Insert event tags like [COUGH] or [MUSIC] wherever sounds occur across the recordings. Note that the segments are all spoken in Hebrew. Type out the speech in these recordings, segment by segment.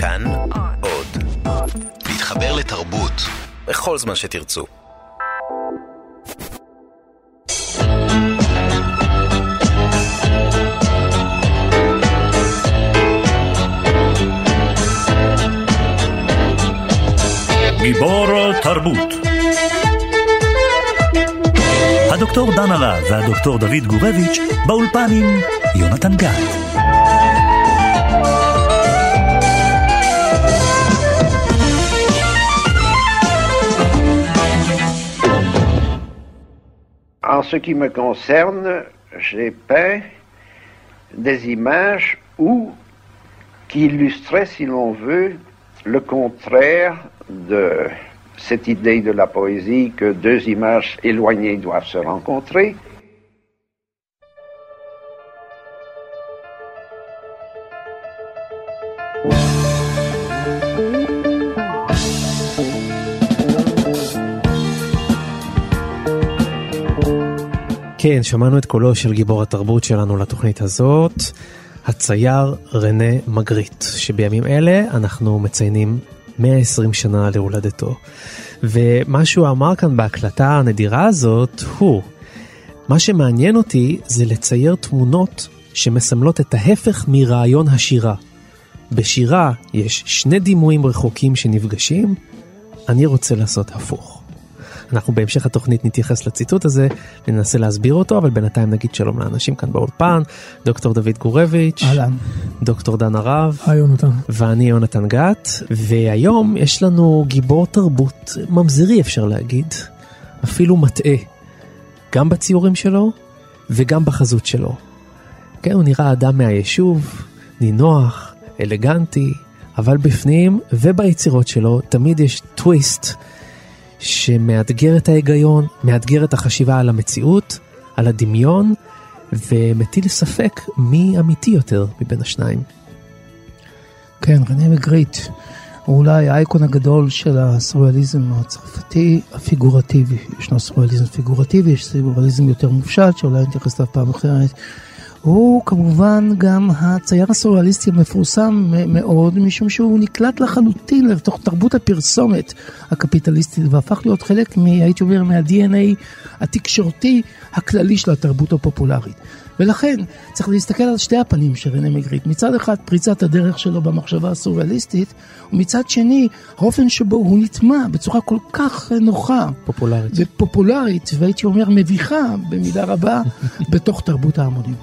כאן עוד. להתחבר לתרבות בכל זמן שתרצו. גיבור תרבות הדוקטור דן הרב והדוקטור דוד גורביץ' באולפן עם יונתן גת. En ce qui me concerne, j'ai peint des images où, qui illustraient, si l'on veut, le contraire de cette idée de la poésie que deux images éloignées doivent se rencontrer. כן, שמענו את קולו של גיבור התרבות שלנו לתוכנית הזאת, הצייר רנה מגריט, שבימים אלה אנחנו מציינים 120 שנה להולדתו. ומה שהוא אמר כאן בהקלטה הנדירה הזאת הוא, מה שמעניין אותי זה לצייר תמונות שמסמלות את ההפך מרעיון השירה. בשירה יש שני דימויים רחוקים שנפגשים, אני רוצה לעשות הפוך. אנחנו בהמשך התוכנית נתייחס לציטוט הזה וננסה להסביר אותו, אבל בינתיים נגיד שלום לאנשים כאן באולפן, דוקטור דוד גורביץ', אהלן, דוקטור דן הרב, היי יונתן. ואני יונתן גת, והיום יש לנו גיבור תרבות ממזרי אפשר להגיד, אפילו מטעה, גם בציורים שלו וגם בחזות שלו. כן, הוא נראה אדם מהיישוב, נינוח, אלגנטי, אבל בפנים וביצירות שלו תמיד יש טוויסט שמאתגר את ההיגיון, מאתגר את החשיבה על המציאות, על הדמיון, ומטיל ספק מי אמיתי יותר מבין השניים. כן, רנה מגריט הוא אולי האייקון הגדול של הסוריאליזם הצרפתי הפיגורטיבי. ישנו סוריאליזם פיגורטיבי, יש סוריאליזם יותר מופשט, שאולי נתייחס אליו פעם אחרת. הוא כמובן גם הצייר הסוריאליסטי המפורסם מאוד, משום שהוא נקלט לחלוטין לתוך תרבות הפרסומת הקפיטליסטית והפך להיות חלק, מ, הייתי אומר, מה-DNA התקשורתי הכללי של התרבות הפופולרית. ולכן צריך להסתכל על שתי הפנים של רנה מגריט. מצד אחד פריצת הדרך שלו במחשבה הסוריאליסטית, ומצד שני האופן שבו הוא נטמע בצורה כל כך נוחה. פופולרית. ופופולרית, והייתי אומר מביכה במידה רבה, [LAUGHS] בתוך תרבות ההמונים.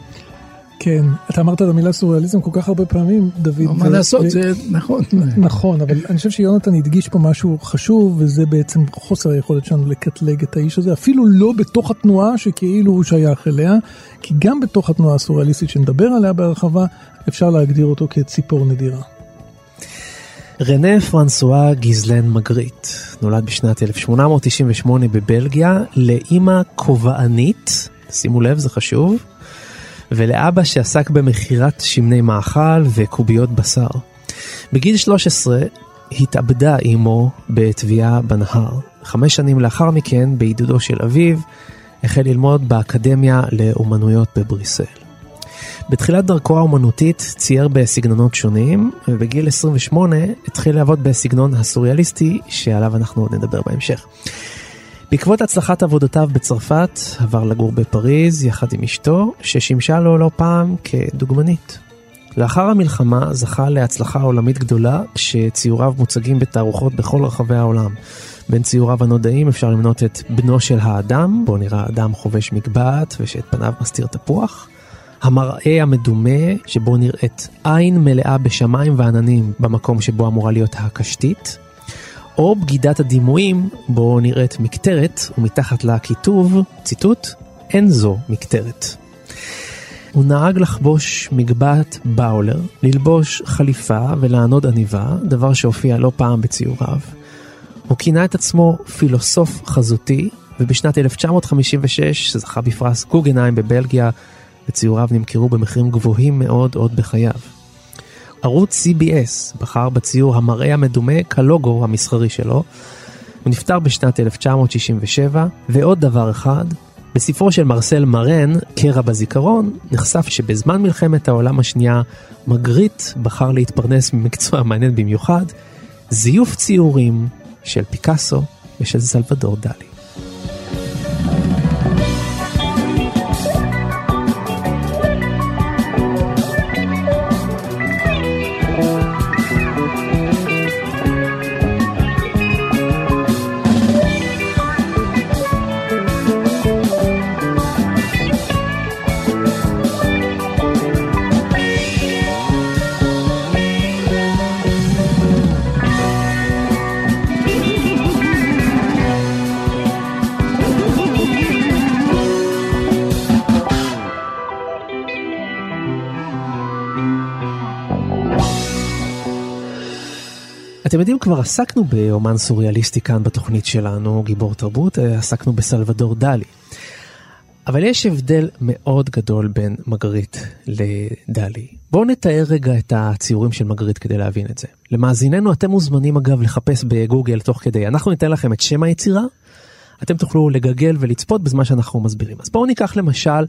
כן, אתה אמרת את המילה סוריאליזם כל כך הרבה פעמים, דוד. מה לעשות, זה נכון. נכון, אבל אני חושב שיונתן הדגיש פה משהו חשוב, וזה בעצם חוסר היכולת שלנו לקטלג את האיש הזה, אפילו לא בתוך התנועה שכאילו הוא שייך אליה, כי גם בתוך התנועה הסוריאליסטית שנדבר עליה בהרחבה, אפשר להגדיר אותו כציפור נדירה. רנה פרנסואה גיזלן מגריט נולד בשנת 1898 בבלגיה לאימא כובענית, שימו לב זה חשוב, ולאבא שעסק במכירת שמני מאכל וקוביות בשר. בגיל 13 התאבדה אמו בטביעה בנהר. חמש שנים לאחר מכן, בעידודו של אביו, החל ללמוד באקדמיה לאומנויות בבריסל. בתחילת דרכו האומנותית צייר בסגנונות שונים, ובגיל 28 התחיל לעבוד בסגנון הסוריאליסטי, שעליו אנחנו עוד נדבר בהמשך. בעקבות הצלחת עבודותיו בצרפת, עבר לגור בפריז יחד עם אשתו, ששימשה לו לא פעם כדוגמנית. לאחר המלחמה זכה להצלחה עולמית גדולה, שציוריו מוצגים בתערוכות בכל רחבי העולם. בין ציוריו הנודעים אפשר למנות את בנו של האדם, בו נראה אדם חובש מגבעת ושאת פניו מסתיר תפוח. המראה המדומה, שבו נראית עין מלאה בשמיים ועננים במקום שבו אמורה להיות הקשתית. או בגידת הדימויים, בו נראית מקטרת, ומתחת לה כיתוב, ציטוט, אין זו מקטרת. הוא נהג לחבוש מגבעת באולר, ללבוש חליפה ולענוד עניבה, דבר שהופיע לא פעם בציוריו. הוא כינה את עצמו פילוסוף חזותי, ובשנת 1956 זכה בפרס גוגנהיים בבלגיה, וציוריו נמכרו במחירים גבוהים מאוד עוד בחייו. ערוץ CBS בחר בציור המראה המדומה כלוגו המסחרי שלו. הוא נפטר בשנת 1967, ועוד דבר אחד, בספרו של מרסל מרן, קרע בזיכרון, נחשף שבזמן מלחמת העולם השנייה, מגריט בחר להתפרנס ממקצוע מעניין במיוחד, זיוף ציורים של פיקאסו ושל סלבדור דלי. כבר עסקנו באומן סוריאליסטי כאן בתוכנית שלנו, גיבור תרבות, אה, עסקנו בסלבדור דלי. אבל יש הבדל מאוד גדול בין מגריט לדלי. בואו נתאר רגע את הציורים של מגריט כדי להבין את זה. למאזיננו, אתם מוזמנים אגב לחפש בגוגל תוך כדי. אנחנו ניתן לכם את שם היצירה, אתם תוכלו לגגל ולצפות בזמן שאנחנו מסבירים. אז בואו ניקח למשל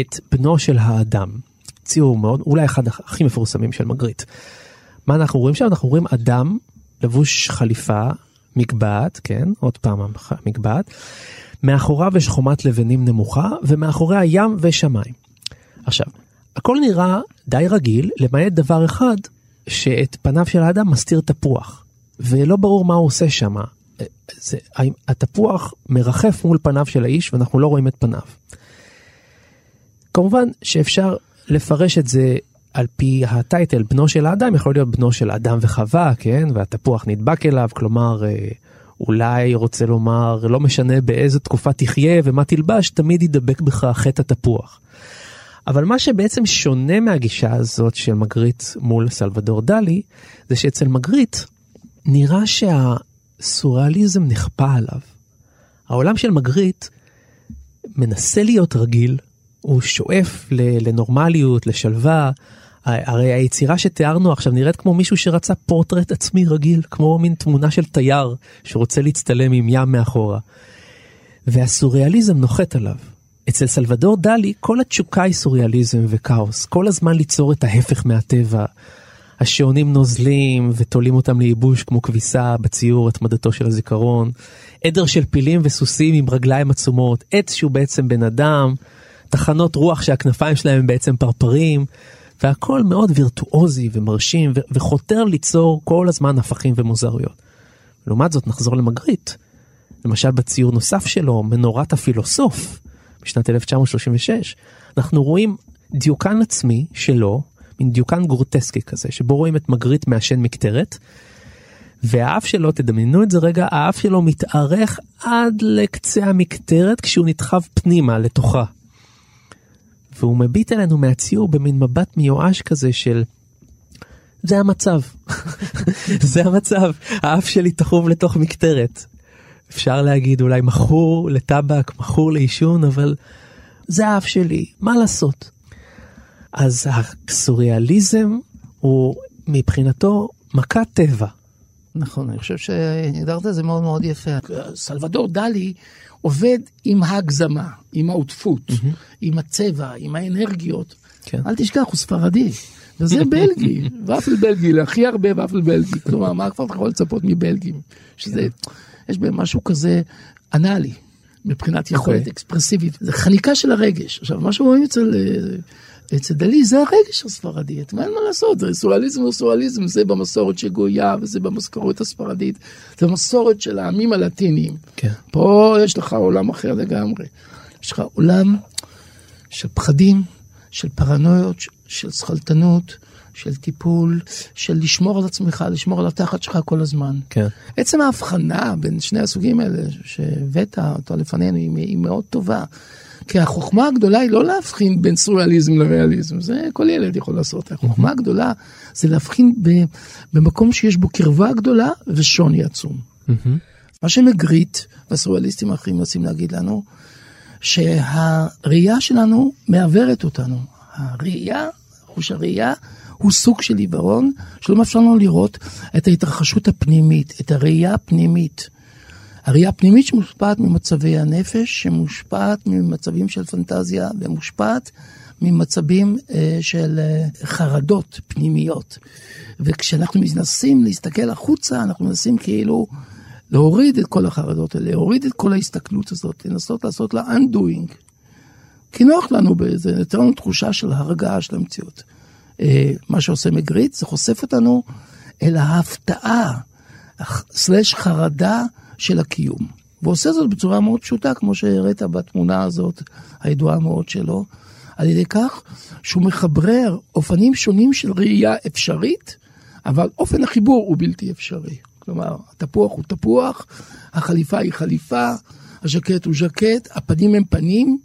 את בנו של האדם. ציור מאוד, אולי אחד הכי מפורסמים של מגריט. מה אנחנו רואים שם? אנחנו רואים אדם לבוש חליפה, מגבעת, כן, עוד פעם מגבעת, מאחוריו יש חומת לבנים נמוכה, ומאחוריה ים ושמיים. עכשיו, הכל נראה די רגיל, למעט דבר אחד, שאת פניו של האדם מסתיר תפוח, ולא ברור מה הוא עושה שם. התפוח מרחף מול פניו של האיש ואנחנו לא רואים את פניו. כמובן שאפשר לפרש את זה על פי הטייטל, בנו של האדם יכול להיות בנו של אדם וחווה, כן? והתפוח נדבק אליו, כלומר, אה, אולי רוצה לומר, לא משנה באיזה תקופה תחיה ומה תלבש, תמיד ידבק בך חטא התפוח. אבל מה שבעצם שונה מהגישה הזאת של מגריט מול סלבדור דלי, זה שאצל מגריט נראה שהסוריאליזם נכפה עליו. העולם של מגריט מנסה להיות רגיל, הוא שואף לנורמליות, לשלווה, הרי היצירה שתיארנו עכשיו נראית כמו מישהו שרצה פורטרט עצמי רגיל, כמו מין תמונה של תייר שרוצה להצטלם עם ים מאחורה. והסוריאליזם נוחת עליו. אצל סלבדור דלי כל התשוקה היא סוריאליזם וכאוס, כל הזמן ליצור את ההפך מהטבע. השעונים נוזלים ותולים אותם לייבוש כמו כביסה בציור התמדתו של הזיכרון. עדר של פילים וסוסים עם רגליים עצומות, עץ שהוא בעצם בן אדם, תחנות רוח שהכנפיים שלהם הם בעצם פרפרים. והכל מאוד וירטואוזי ומרשים ו- וחותר ליצור כל הזמן הפכים ומוזרויות. לעומת זאת נחזור למגריט, למשל בציור נוסף שלו, מנורת הפילוסוף, בשנת 1936, אנחנו רואים דיוקן עצמי שלו, מין דיוקן גרוטסקי כזה, שבו רואים את מגריט מעשן מקטרת, והאף שלו, תדמיינו את זה רגע, האף שלו מתארך עד לקצה המקטרת כשהוא נדחב פנימה לתוכה. והוא מביט אלינו מהציור במין מבט מיואש כזה של זה המצב, [LAUGHS] זה המצב, האף שלי תחוב לתוך מקטרת. אפשר להגיד אולי מכור לטבק, מכור לעישון, אבל זה האף שלי, מה לעשות? אז הסוריאליזם הוא מבחינתו מכת טבע. נכון, אני חושב שהגדרת את זה מאוד מאוד יפה. סלבדור דלי עובד עם ההגזמה, עם העוטפות, mm-hmm. עם הצבע, עם האנרגיות. כן. אל תשכח, הוא ספרדי. וזה [LAUGHS] בלגי, ופל בלגי, הכי הרבה ופל בלגי. כלומר, מה כבר אתה יכול לצפות מבלגים? שזה. יש בהם משהו כזה אנאלי, מבחינת יכולת okay. אוקיי. אקספרסיבית. זה חניקה של הרגש. עכשיו, מה שרואים אצל אה, אצל דלי זה הרגש הספרדי, מה אין מה לעשות, זה הוא סוריאליזם, זה במסורת של גויה וזה במסורת הספרדית, זה במסורת של העמים הלטיניים. כן. פה יש לך עולם אחר לגמרי. יש לך עולם של פחדים, של פרנויות, של שכלתנות, של טיפול, של לשמור על עצמך, לשמור על התחת שלך כל הזמן. כן. עצם ההבחנה בין שני הסוגים האלה שהבאת אותו לפנינו היא, היא מאוד טובה. כי החוכמה הגדולה היא לא להבחין בין סוריאליזם לריאליזם, זה כל ילד יכול לעשות. החוכמה הגדולה זה להבחין במקום שיש בו קרבה גדולה ושוני עצום. מה שמגריט, והסוריאליסטים האחרים רוצים להגיד לנו, שהראייה שלנו מעוורת אותנו. הראייה, חוש הראייה, הוא סוג של עיוורון שלא מאפשר לנו לראות את ההתרחשות הפנימית, את הראייה הפנימית. הראייה הפנימית שמושפעת ממצבי הנפש, שמושפעת ממצבים של פנטזיה ומושפעת ממצבים אה, של אה, חרדות פנימיות. וכשאנחנו מנסים להסתכל החוצה, אנחנו מנסים כאילו להוריד את כל החרדות האלה, להוריד את כל ההסתכלות הזאת, לנסות לעשות לה undoing. כי נוח לנו בזה, נותן לנו תחושה של הרגעה של המציאות. אה, מה שעושה מגריט, זה חושף אותנו אל ההפתעה, סלש חרדה של הקיום. והוא עושה זאת בצורה מאוד פשוטה, כמו שהראית בתמונה הזאת, הידועה מאוד שלו, על ידי כך שהוא מחברר אופנים שונים של ראייה אפשרית, אבל אופן החיבור הוא בלתי אפשרי. כלומר, התפוח הוא תפוח, החליפה היא חליפה, הז'קט הוא ז'קט, הפנים הם פנים,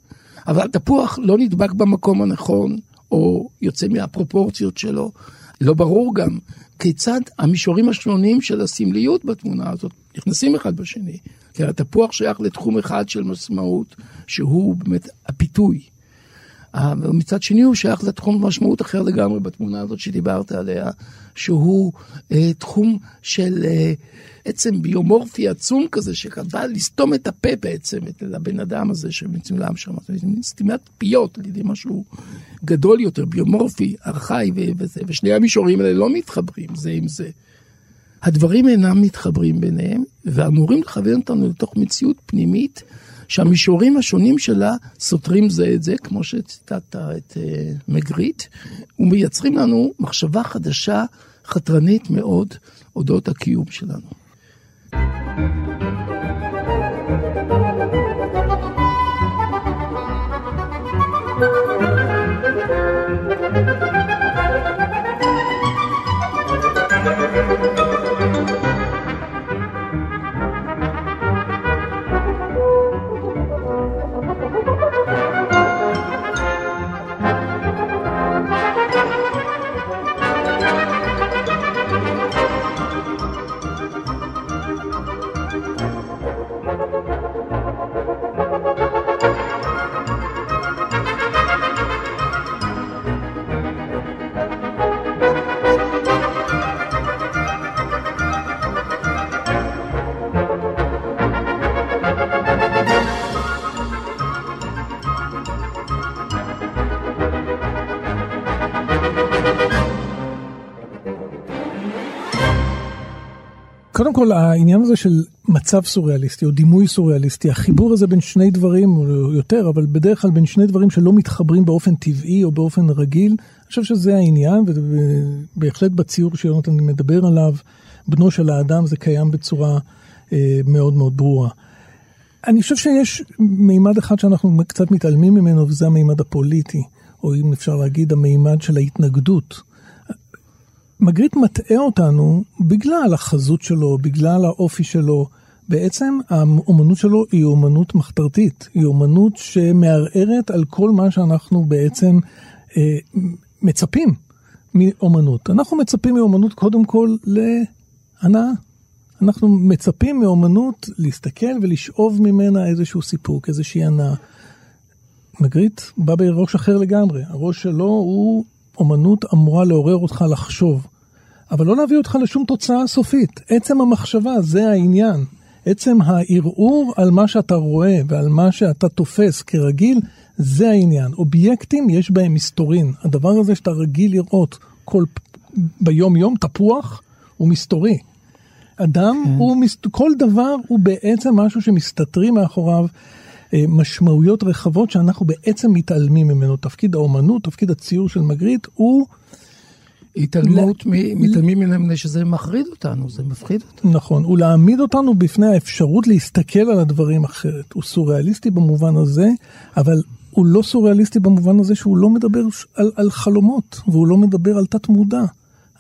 אבל התפוח לא נדבק במקום הנכון, או יוצא מהפרופורציות שלו. לא ברור גם כיצד המישורים השונים של הסמליות בתמונה הזאת נכנסים אחד בשני. כי התפוח שייך לתחום אחד של משמעות, שהוא באמת הפיתוי. מצד שני הוא שייך לתחום משמעות אחר לגמרי בתמונה הזאת שדיברת עליה, שהוא אה, תחום של אה, עצם ביומורפי עצום כזה, שבא לסתום את הפה בעצם, את הבן אדם הזה שמצולם שם, סתימת פיות על ידי משהו גדול יותר, ביומורפי, ארכאי וזה, ושני המישורים האלה לא מתחברים זה עם זה. הדברים אינם מתחברים ביניהם, ואמורים לכוון אותנו לתוך מציאות פנימית שהמישורים השונים שלה סותרים זה את זה, כמו שציטטת את uh, מגריט, ומייצרים לנו מחשבה חדשה, חתרנית מאוד, אודות הקיום שלנו. קודם כל העניין הזה של מצב סוריאליסטי או דימוי סוריאליסטי, החיבור הזה בין שני דברים, או יותר, אבל בדרך כלל בין שני דברים שלא מתחברים באופן טבעי או באופן רגיל, אני חושב שזה העניין, ובהחלט בציור שיונתן מדבר עליו, בנו של האדם זה קיים בצורה אה, מאוד מאוד ברורה. אני חושב שיש מימד אחד שאנחנו קצת מתעלמים ממנו, וזה המימד הפוליטי, או אם אפשר להגיד, המימד של ההתנגדות. מגריט מטעה אותנו בגלל החזות שלו, בגלל האופי שלו. בעצם האומנות שלו היא אומנות מחתרתית, היא אומנות שמערערת על כל מה שאנחנו בעצם אה, מצפים מאומנות. אנחנו מצפים מאומנות קודם כל להנאה. אנחנו מצפים מאומנות להסתכל ולשאוב ממנה איזשהו סיפוק, איזושהי הנאה. מגריט בא בראש אחר לגמרי, הראש שלו הוא אומנות אמורה לעורר אותך לחשוב, אבל לא להביא אותך לשום תוצאה סופית. עצם המחשבה, זה העניין. עצם הערעור על מה שאתה רואה ועל מה שאתה תופס כרגיל, זה העניין. אובייקטים יש בהם מסתורין. הדבר הזה שאתה רגיל לראות כל, ביום יום, תפוח, הוא מסתורי. אדם כן. הוא, כל דבר הוא בעצם משהו שמסתתרים מאחוריו אה, משמעויות רחבות שאנחנו בעצם מתעלמים ממנו. תפקיד האומנות, תפקיד הציור של מגריט הוא... התעלמות, מתעלמים ממנו מפני שזה מחריד אותנו, זה מפחיד אותנו. נכון, הוא להעמיד אותנו בפני האפשרות להסתכל על הדברים אחרת. הוא סוריאליסטי במובן הזה, אבל הוא לא סוריאליסטי במובן הזה שהוא לא מדבר על, על חלומות, והוא לא מדבר על תת מודע.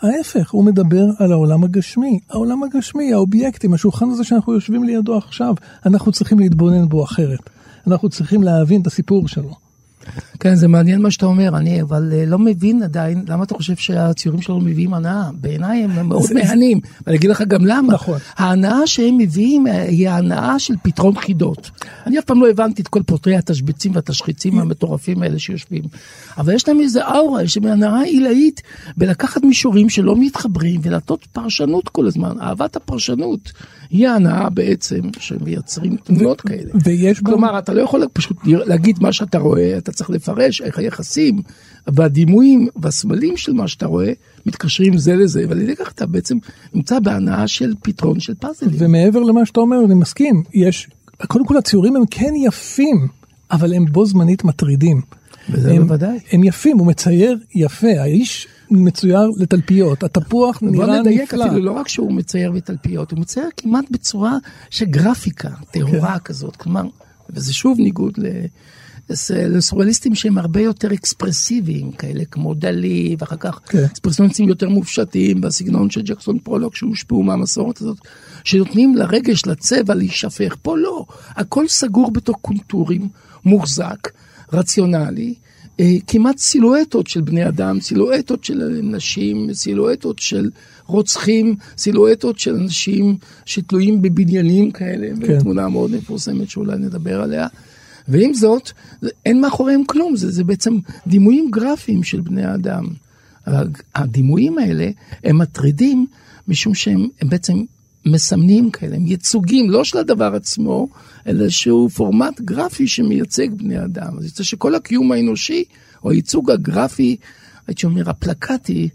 ההפך, הוא מדבר על העולם הגשמי. העולם הגשמי, האובייקטים, השולחן הזה שאנחנו יושבים לידו עכשיו, אנחנו צריכים להתבונן בו אחרת. אנחנו צריכים להבין את הסיפור שלו. כן, זה מעניין מה שאתה אומר, אני אבל אה, לא מבין עדיין למה אתה חושב שהציורים שלנו מביאים הנאה. בעיניי הם מאוד מהנים, ואני אגיד לך גם למה. נכון. ההנאה שהם מביאים אה, היא ההנאה של פתרון חידות. אני אף פעם לא הבנתי את כל פותרי התשבצים והתשחיצים המטורפים האלה שיושבים. אבל יש להם איזה אאורה, יש להם הנאה עילאית בלקחת מישורים שלא מתחברים ולעשות פרשנות כל הזמן, אהבת הפרשנות. היא ההנאה בעצם שמייצרים תמונות כאלה. ויש גם... כלומר, אתה לא יכול פשוט להגיד מה שאתה רואה, אתה צריך לפרש איך היחסים והדימויים והסמלים של מה שאתה רואה מתקשרים זה לזה, ועל ידי כך אתה בעצם נמצא בהנאה של פתרון של פאזלים. ומעבר למה שאתה אומר, אני מסכים, יש, קודם כל הציורים הם כן יפים, אבל הם בו זמנית מטרידים. וזה הם, בוודאי. הם יפים, הוא מצייר יפה, האיש מצויר לתלפיות, התפוח נראה בוא נדייק נפלא. אפילו, לא רק שהוא מצייר בתלפיות, הוא מצייר כמעט בצורה של גרפיקה טהורה כזאת, כלומר, וזה שוב ניגוד ל... לס- לסוריאליסטים שהם הרבה יותר אקספרסיביים, כאלה כמו דלי, ואחר כך כן. אקספרסיוניסטים יותר מופשטים, בסגנון של ג'קסון פרולוג, שהושפעו מהמסורת הזאת, שנותנים לרגש, לצבע, להישפך. פה לא, הכל סגור בתוך קונטורים, מוחזק, רציונלי. אה, כמעט סילואטות של בני אדם, סילואטות של נשים, סילואטות של רוצחים, סילואטות של אנשים שתלויים בבניינים כאלה, כן. תמונה מאוד מפורסמת שאולי נדבר עליה. ועם זאת, אין מאחוריהם כלום, זה, זה בעצם דימויים גרפיים של בני אדם. הדימויים האלה הם מטרידים משום שהם הם בעצם מסמנים כאלה, הם ייצוגים, לא של הדבר עצמו, אלא איזשהו פורמט גרפי שמייצג בני אדם. אז יוצא שכל הקיום האנושי, או הייצוג הגרפי, הייתי אומר, הפלקטי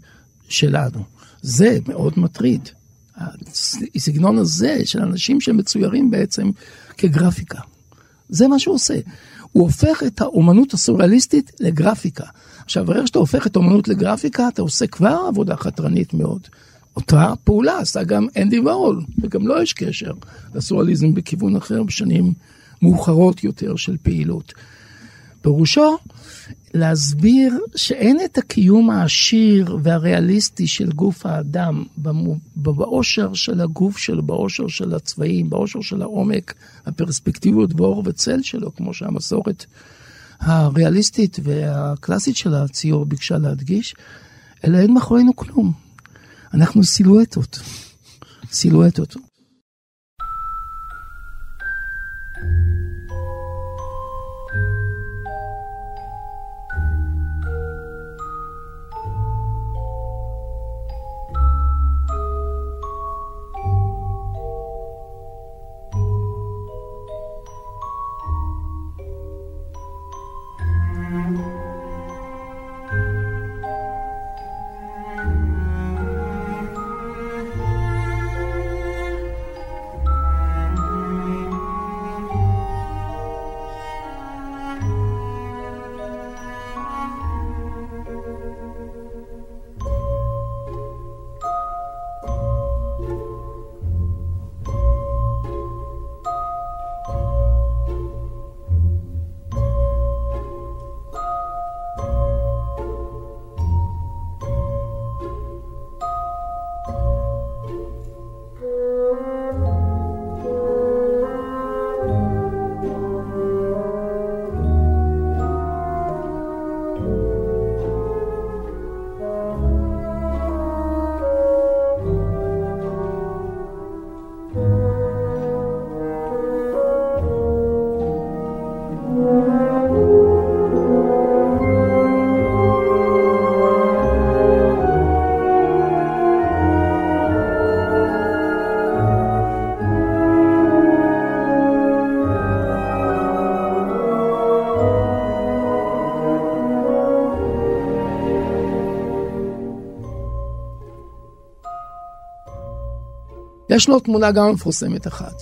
שלנו, זה מאוד מטריד. הסגנון הזה של אנשים שמצוירים בעצם כגרפיקה. זה מה שהוא עושה. הוא הופך את האומנות הסוריאליסטית לגרפיקה. עכשיו, ברגע שאתה הופך את האומנות לגרפיקה, אתה עושה כבר עבודה חתרנית מאוד. אותה פעולה עשה גם אנדי וורול, וגם לו יש קשר לסוריאליזם בכיוון אחר בשנים מאוחרות יותר של פעילות. פירושו להסביר שאין את הקיום העשיר והריאליסטי של גוף האדם באושר של הגוף שלו, באושר של הצבעים, באושר של העומק, הפרספקטיביות באור וצל שלו, כמו שהמסורת הריאליסטית והקלאסית של הציור ביקשה להדגיש, אלא אין מאחורינו כלום. אנחנו סילואטות. סילואטות. יש לו תמונה גם מפורסמת אחת.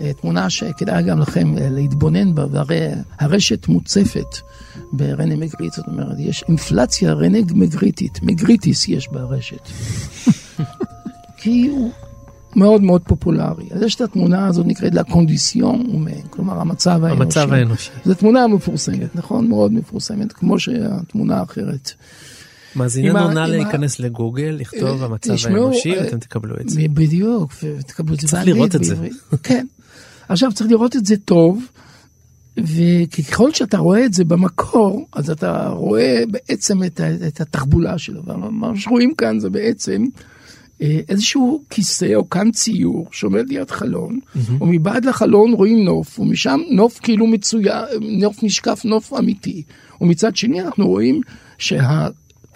אה, תמונה שכדאי גם לכם אה, להתבונן בה, והרי הרשת מוצפת ברנה מגריט, זאת אומרת, יש אינפלציה רנה מגריטית, מגריטיס יש ברשת. [LAUGHS] כי הוא מאוד מאוד פופולרי. אז יש את התמונה הזאת נקראת לה קונדיסיון אומן, כלומר המצב האנושי. המצב האנושי. זו תמונה מפורסמת, נכון? מאוד מפורסמת, כמו שהתמונה האחרת. מאזיננו נא להיכנס לגוגל, לכתוב אה, המצב האנושי, אה, ואתם תקבלו את זה. בדיוק, ותקבלו את זה צריך לראות את זה. כן. עכשיו צריך לראות את זה טוב, וככל שאתה רואה את זה במקור, אז אתה רואה בעצם את, את התחבולה שלו. ומה שרואים כאן זה בעצם אה, איזשהו כיסא או כאן ציור שעומד ליד חלון, ומבעד לחלון רואים נוף, ומשם נוף כאילו מצויר, נוף נשקף, נוף אמיתי. ומצד שני אנחנו רואים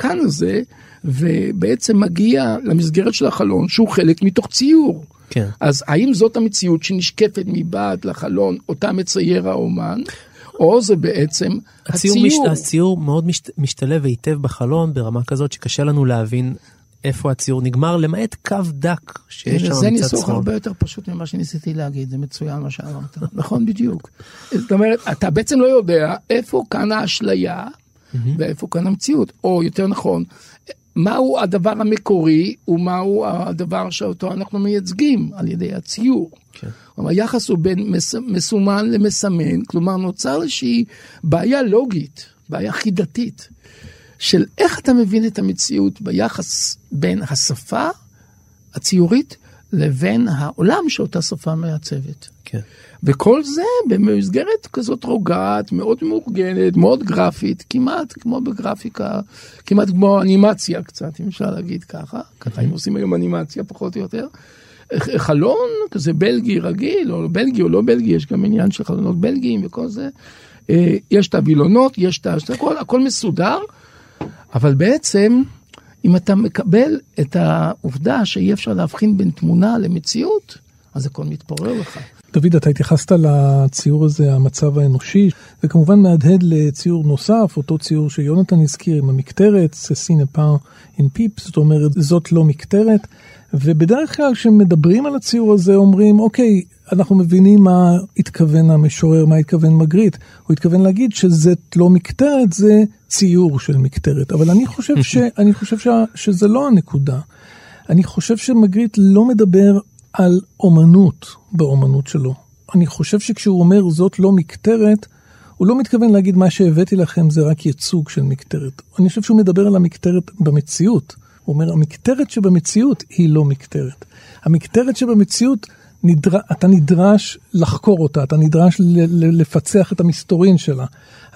שהכאן הזה, ובעצם מגיע למסגרת של החלון שהוא חלק מתוך ציור. כן. אז האם זאת המציאות שנשקפת מבעד לחלון, אותה מצייר האומן, או זה בעצם הציור, הציור? מש, הציור מאוד משת, משתלב היטב בחלון ברמה כזאת שקשה לנו להבין איפה הציור נגמר, למעט קו דק שיש שם זה מצד ניסוח שמאל. הרבה יותר פשוט ממה שניסיתי להגיד, זה מצוין מה שאמרת. נכון בדיוק. זאת אומרת, אתה בעצם לא יודע איפה כאן האשליה ואיפה כאן המציאות, או יותר נכון, מהו הדבר המקורי ומהו הדבר שאותו אנחנו מייצגים על ידי הציור. כן. כלומר, היחס הוא בין מס, מסומן למסמן, כלומר נוצר איזושהי בעיה לוגית, בעיה חידתית, של איך אתה מבין את המציאות ביחס בין השפה הציורית לבין העולם שאותה שפה מעצבת. כן. וכל זה במסגרת כזאת רוגעת, מאוד מאורגנת, מאוד גרפית, כמעט כמו בגרפיקה, כמעט כמו אנימציה קצת, אם אפשר להגיד ככה. ככה הם עושים היום אנימציה פחות או יותר. חלון כזה בלגי רגיל, או בלגי או לא בלגי, יש גם עניין של חלונות בלגיים וכל זה. אה, יש את הווילונות, יש את. הכל, הכל מסודר, אבל בעצם, אם אתה מקבל את העובדה שאי אפשר להבחין בין תמונה למציאות, אז הכל מתפורר לך. דוד, אתה התייחסת לציור הזה, המצב האנושי, וכמובן מהדהד לציור נוסף, אותו ציור שיונתן הזכיר עם המקטרת, ססינה פאר אין פיפ, זאת אומרת, זאת לא מקטרת. ובדרך כלל כשמדברים על הציור הזה אומרים, אוקיי, אנחנו מבינים מה התכוון המשורר, מה התכוון מגריט. הוא התכוון להגיד שזאת לא מקטרת, זה ציור של מקטרת. אבל אני חושב, [LAUGHS] ש, אני חושב ש, שזה לא הנקודה. אני חושב שמגריט לא מדבר על אומנות באומנות שלו. אני חושב שכשהוא אומר זאת לא מקטרת, הוא לא מתכוון להגיד מה שהבאתי לכם זה רק ייצוג של מקטרת. אני חושב שהוא מדבר על המקטרת במציאות. הוא אומר, המקטרת שבמציאות היא לא מקטרת. המקטרת שבמציאות, נדר... אתה נדרש לחקור אותה, אתה נדרש ל- לפצח את המסתורין שלה.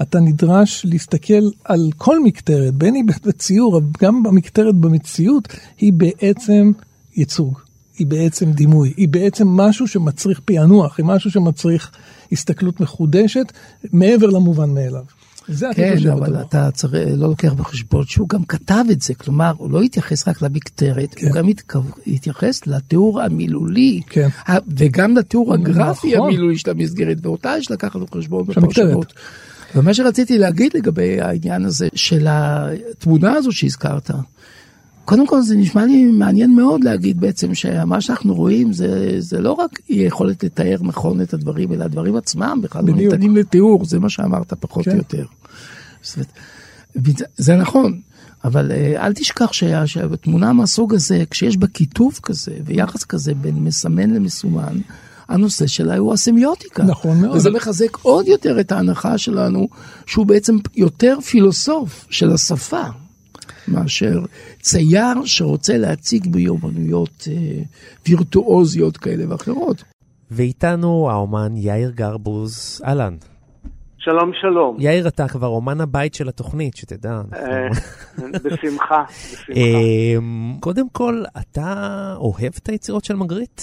אתה נדרש להסתכל על כל מקטרת, בין היא בציור, גם במקטרת במציאות, היא בעצם ייצוג. היא בעצם דימוי, היא בעצם משהו שמצריך פענוח, היא משהו שמצריך הסתכלות מחודשת, מעבר למובן מאליו. זה כן, אבל שבטוח. אתה צריך, לא לוקח בחשבון שהוא גם כתב את זה, כלומר, הוא לא התייחס רק למקטרת, כן. הוא גם התכו- התייחס לתיאור המילולי, כן. ה- וגם לתיאור הגרפי נכון. המילולי של המסגרת, ואותה יש לקחת בחשבון. בפרשנות. ומה שרציתי להגיד לגבי העניין הזה של התמונה הזו שהזכרת, קודם כל זה נשמע לי מעניין מאוד להגיד בעצם שמה שאנחנו רואים זה, זה לא רק יכולת לתאר נכון את הדברים, אלא הדברים עצמם בכלל לא. ניתנים לתיאור, זה מה שאמרת פחות כן. או יותר. אומרת, וזה- זה נכון, אבל אה, אל תשכח שה- שהתמונה מהסוג הזה, כשיש בה כיתוב כזה ויחס כזה בין מסמן למסומן, הנושא שלה הוא הסמיוטיקה. נכון מאוד. וזה מחזק עוד יותר את ההנחה שלנו שהוא בעצם יותר פילוסוף של השפה. מאשר צייר שרוצה להציג ביומנויות אה, וירטואוזיות כאלה ואחרות. ואיתנו האומן יאיר גרבוז, אהלן. שלום, שלום. יאיר, אתה כבר אומן הבית של התוכנית, שתדע. אה, [LAUGHS] בשמחה, בשמחה. אמ, קודם כל, אתה אוהב את היצירות של מגריט?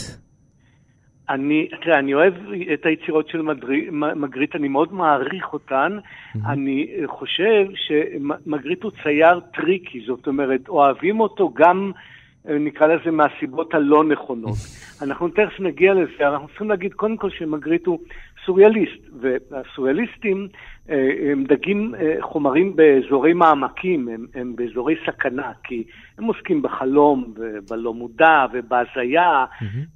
אני, תראה, אני אוהב את היצירות של מדרי- מגריט, אני מאוד מעריך אותן. אני חושב שמגריט הוא צייר טריקי, זאת אומרת, אוהבים אותו גם, אה, נקרא לזה, מהסיבות הלא נכונות. [LAUGHS] אנחנו תכף נגיע לזה, אנחנו צריכים להגיד קודם כל שמגריט הוא סוריאליסט, והסוריאליסטים הם דגים אה, חומרים באזורי מעמקים, הם, הם באזורי סכנה, כי הם עוסקים בחלום ובלא מודע ובהזיה,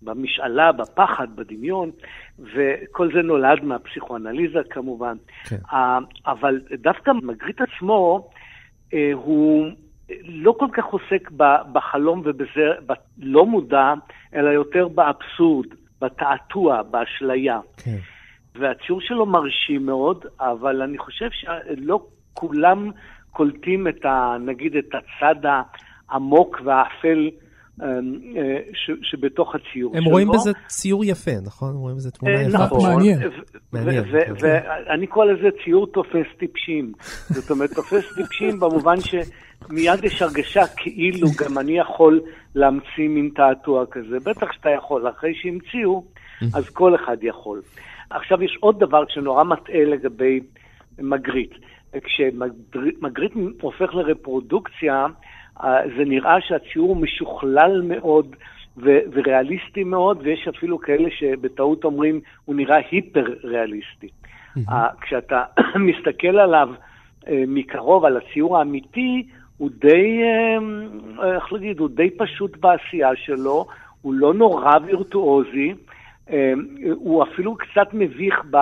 במשאלה, בפחד, בדמיון, וכל זה נולד מהפסיכואנליזה כמובן. כן. אה, אבל דווקא מגריט עצמו, אה, הוא לא כל כך עוסק בחלום ובזה, בלא מודע, אלא יותר באבסורד, בתעתוע, באשליה. כן. והציור שלו מרשים מאוד, אבל אני חושב שלא כולם קולטים את ה... נגיד את הצד העמוק והאפל אה, אה, ש, שבתוך הציור הם שלו. רואים בזה ציור יפה, נכון? הם רואים בזה תמונה אה, יפה. נכון, מעניין. כן. ואני קורא לזה ציור תופס טיפשים. זאת אומרת, תופס טיפשים [LAUGHS] במובן שמיד יש הרגשה כאילו גם אני יכול להמציא מין תעתוע כזה. בטח שאתה יכול, אחרי שהמציאו, אז כל אחד יכול. עכשיו, יש עוד דבר שנורא מטעה לגבי מגריט. כשמגריט הופך לרפרודוקציה, אה, זה נראה שהציור משוכלל מאוד ו- וריאליסטי מאוד, ויש אפילו כאלה שבטעות אומרים, הוא נראה היפר-ריאליסטי. Mm-hmm. כשאתה [COUGHS] מסתכל עליו uh, מקרוב, על הציור האמיתי, הוא די, איך להגיד, הוא די פשוט בעשייה שלו, הוא לא נורא וירטואוזי, הוא אפילו קצת מביך ב...